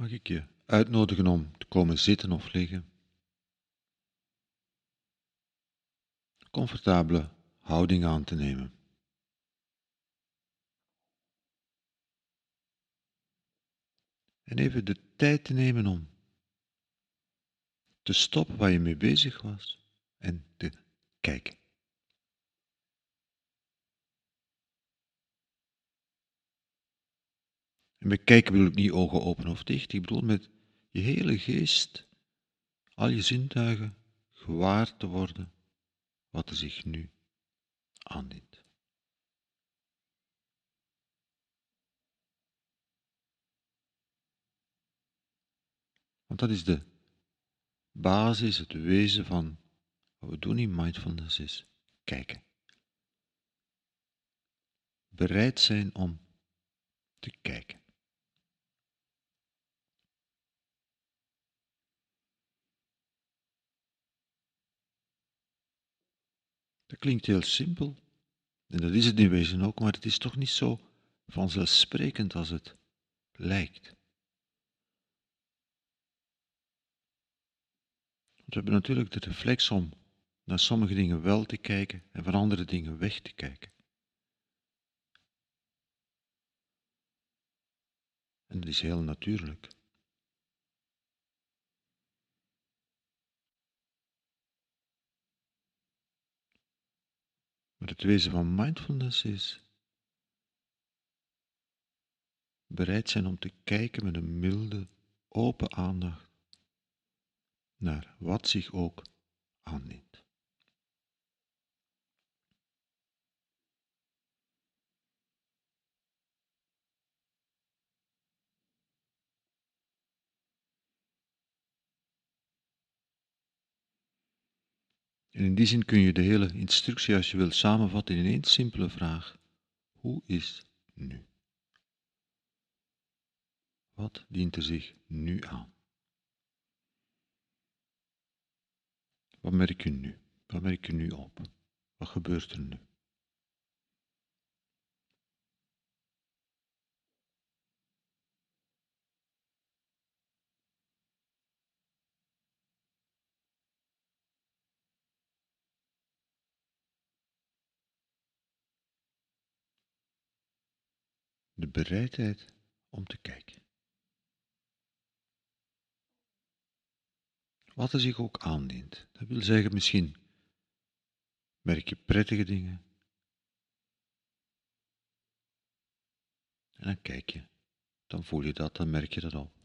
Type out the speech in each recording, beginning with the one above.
mag ik je uitnodigen om te komen zitten of liggen. Comfortabele houding aan te nemen. En even de tijd te nemen om te stoppen waar je mee bezig was en te kijken. En met kijken bedoel ik niet ogen open of dicht. Ik bedoel met je hele geest, al je zintuigen, gewaar te worden wat er zich nu aandient. Want dat is de basis, het wezen van wat we doen in mindfulness is kijken. Bereid zijn om te kijken. Klinkt heel simpel. En dat is het in wezen ook, maar het is toch niet zo vanzelfsprekend als het lijkt. We hebben natuurlijk de reflex om naar sommige dingen wel te kijken en van andere dingen weg te kijken. En dat is heel natuurlijk. Het wezen van mindfulness is bereid zijn om te kijken met een milde, open aandacht naar wat zich ook aandient. En in die zin kun je de hele instructie, als je wilt, samenvatten in één simpele vraag. Hoe is nu? Wat dient er zich nu aan? Wat merk je nu? Wat merk je nu op? Wat gebeurt er nu? Bereidheid om te kijken. Wat er zich ook aandient. Dat wil zeggen, misschien merk je prettige dingen. En dan kijk je, dan voel je dat, dan merk je dat op.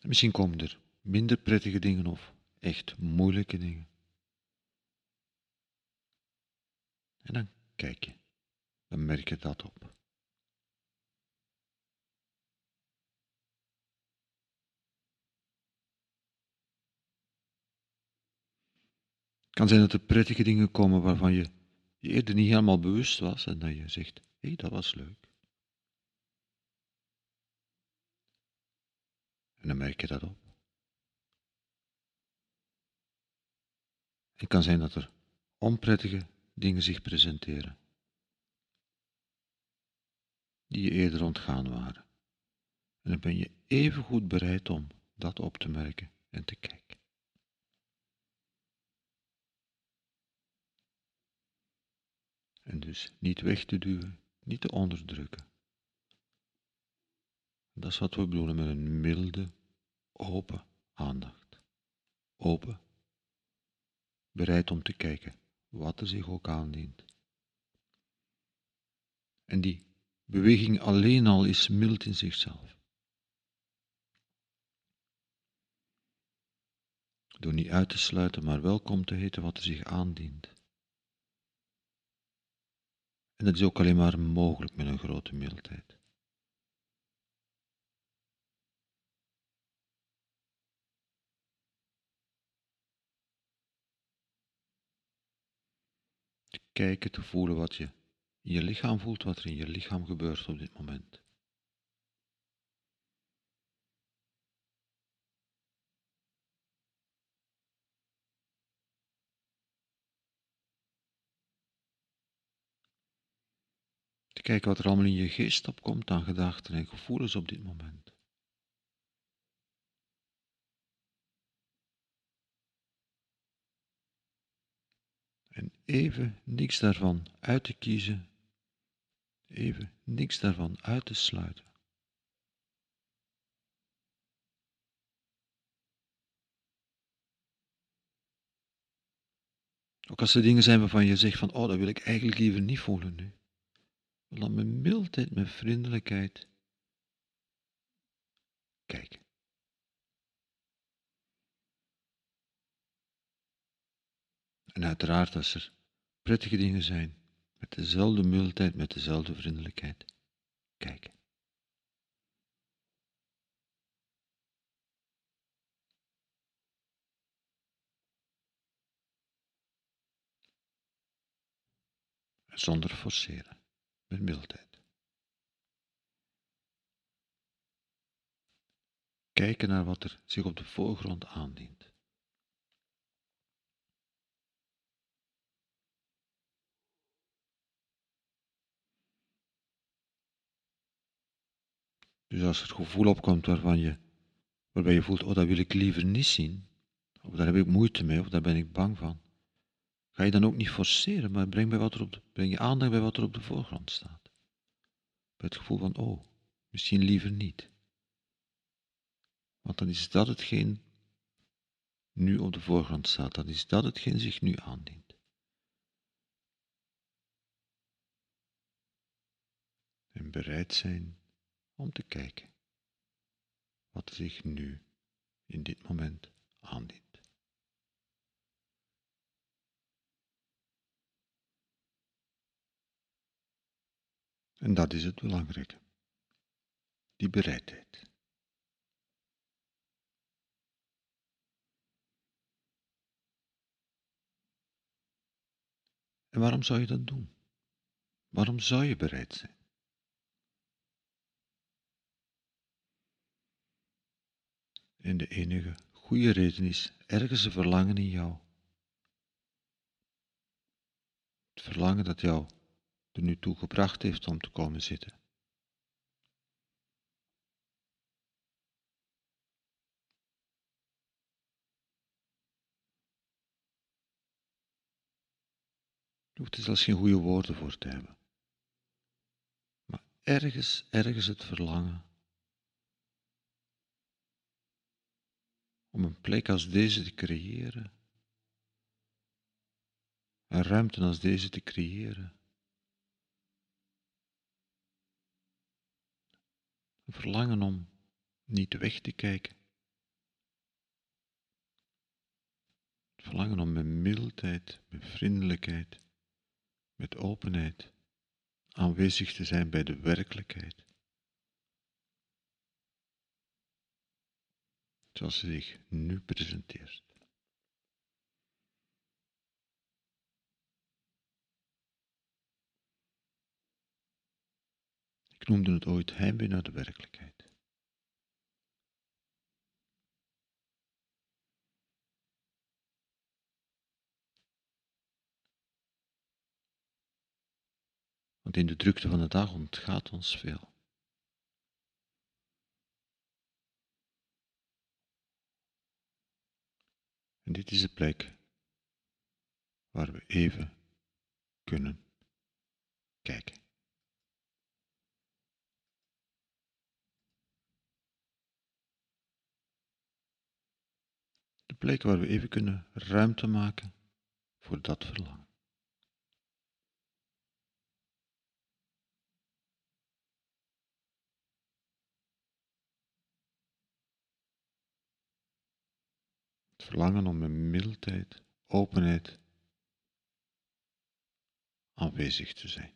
En misschien komen er minder prettige dingen of echt moeilijke dingen. En dan kijk je dan merk je dat op. Het kan zijn dat er prettige dingen komen waarvan je je eerder niet helemaal bewust was en dat je zegt, hé, hey, dat was leuk. En dan merk je dat op. Het kan zijn dat er onprettige dingen zich presenteren die je eerder ontgaan waren. En dan ben je even goed bereid om dat op te merken en te kijken. En dus niet weg te duwen, niet te onderdrukken. Dat is wat we bedoelen met een milde, open aandacht. Open, bereid om te kijken, wat er zich ook aandient. En die Beweging alleen al is mild in zichzelf. Door niet uit te sluiten, maar welkom te heten wat er zich aandient. En dat is ook alleen maar mogelijk met een grote mildheid. kijken, te voelen wat je in je lichaam voelt, wat er in je lichaam gebeurt op dit moment. Te kijken wat er allemaal in je geest opkomt aan gedachten en gevoelens op dit moment. En even niks daarvan uit te kiezen, even niks daarvan uit te sluiten. Ook als er dingen zijn waarvan je zegt van, oh, dat wil ik eigenlijk liever niet voelen nu. Dan met mildheid, met vriendelijkheid kijken. En uiteraard als er prettige dingen zijn, met dezelfde mildheid, met dezelfde vriendelijkheid kijken. Zonder forceren, met mildheid. Kijken naar wat er zich op de voorgrond aandient. Dus als het gevoel opkomt waarvan je, waarbij je voelt, oh dat wil ik liever niet zien, of daar heb ik moeite mee, of daar ben ik bang van, ga je dan ook niet forceren, maar breng, bij wat er op de, breng je aandacht bij wat er op de voorgrond staat. Bij het gevoel van, oh, misschien liever niet. Want dan is dat hetgeen nu op de voorgrond staat, dan is dat hetgeen zich nu aandient. En bereid zijn om te kijken wat zich nu in dit moment aandient. En dat is het belangrijke, die bereidheid. En waarom zou je dat doen? Waarom zou je bereid zijn? En de enige goede reden is ergens een verlangen in jou. Het verlangen dat jou er nu toe gebracht heeft om te komen zitten. Je hoeft er zelfs geen goede woorden voor te hebben. Maar ergens, ergens het verlangen om een plek als deze te creëren, een ruimte als deze te creëren. Een verlangen om niet weg te kijken. Het verlangen om met mildheid, met vriendelijkheid, met openheid aanwezig te zijn bij de werkelijkheid. Zoals ze zich nu presenteert. Ik noemde het ooit heimwee naar de werkelijkheid. Want in de drukte van de dag ontgaat ons veel. Dit is de plek waar we even kunnen kijken. De plek waar we even kunnen ruimte maken voor dat verlangen. Verlangen om met mildheid, openheid aanwezig te zijn.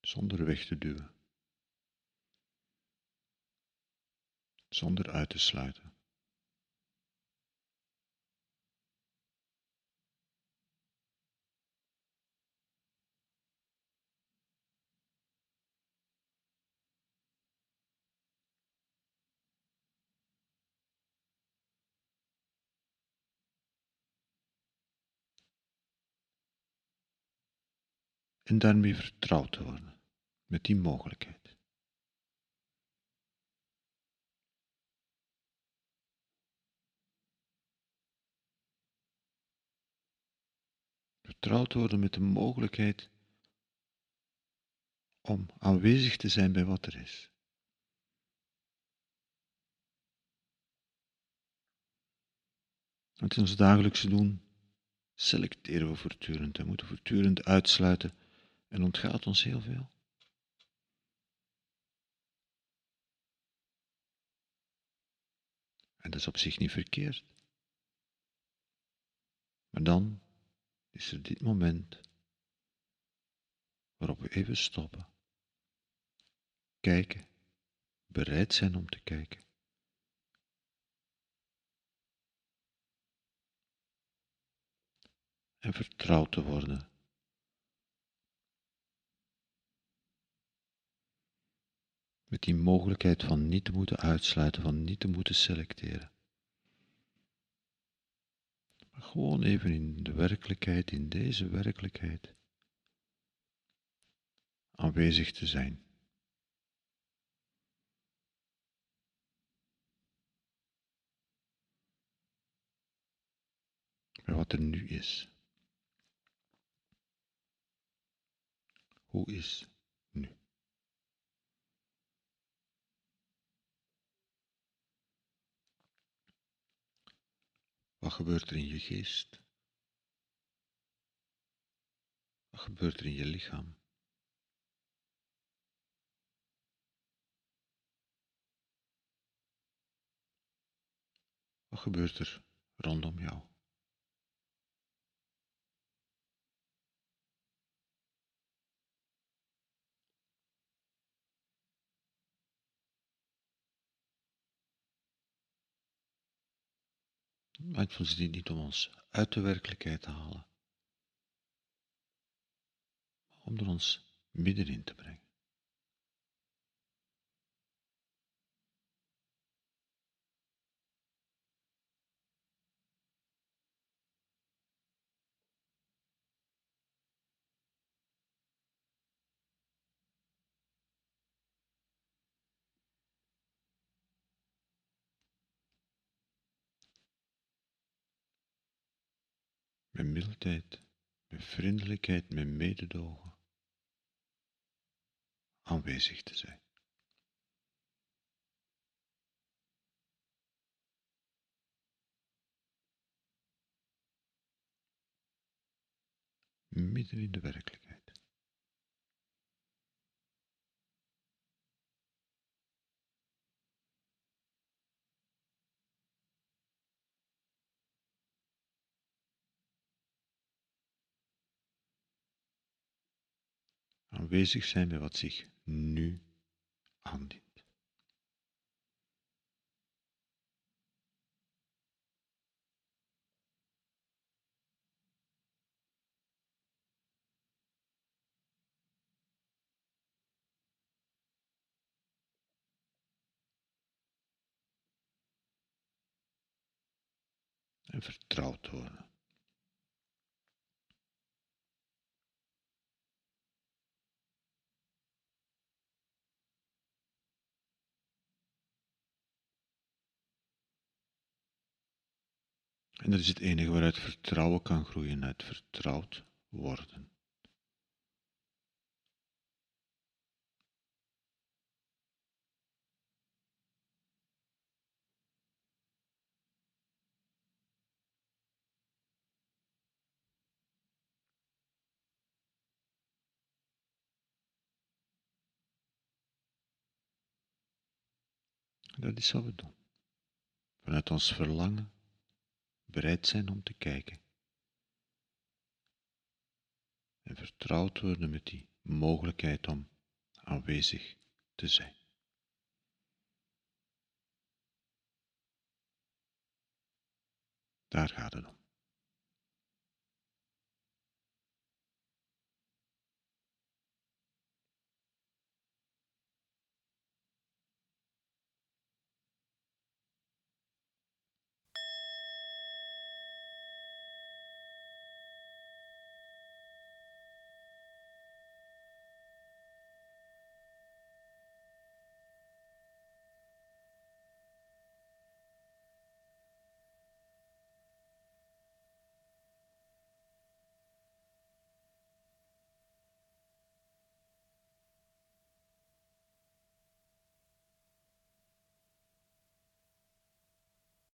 Zonder weg te duwen. Zonder uit te sluiten. En daarmee vertrouwd te worden met die mogelijkheid. Vertrouwd worden met de mogelijkheid om aanwezig te zijn bij wat er is. Want in ons dagelijkse doen selecteren we voortdurend en moeten voortdurend uitsluiten en ontgaat ons heel veel. En dat is op zich niet verkeerd. Maar dan is er dit moment waarop we even stoppen, kijken, bereid zijn om te kijken. En vertrouwd te worden met die mogelijkheid van niet te moeten uitsluiten, van niet te moeten selecteren. Maar gewoon even in de werkelijkheid, in deze werkelijkheid, aanwezig te zijn. Wat er nu is. Hoe is nu? Wat gebeurt er in je geest? Wat gebeurt er in je lichaam? Wat gebeurt er rondom jou? Mindfulness dient niet om ons uit de werkelijkheid te halen, maar om er ons middenin te brengen. Met mildheid, met vriendelijkheid, met mededogen aanwezig te zijn. Midden in de werkelijkheid. Aanwezig zijn bij wat zich nu aandient. En vertrouwd worden. En dat is het enige waaruit vertrouwen kan groeien, uit vertrouwd worden. Dat is wat we doen. Vanuit ons verlangen bereid zijn om te kijken. En vertrouwd worden met die mogelijkheid om aanwezig te zijn. Daar gaat het om.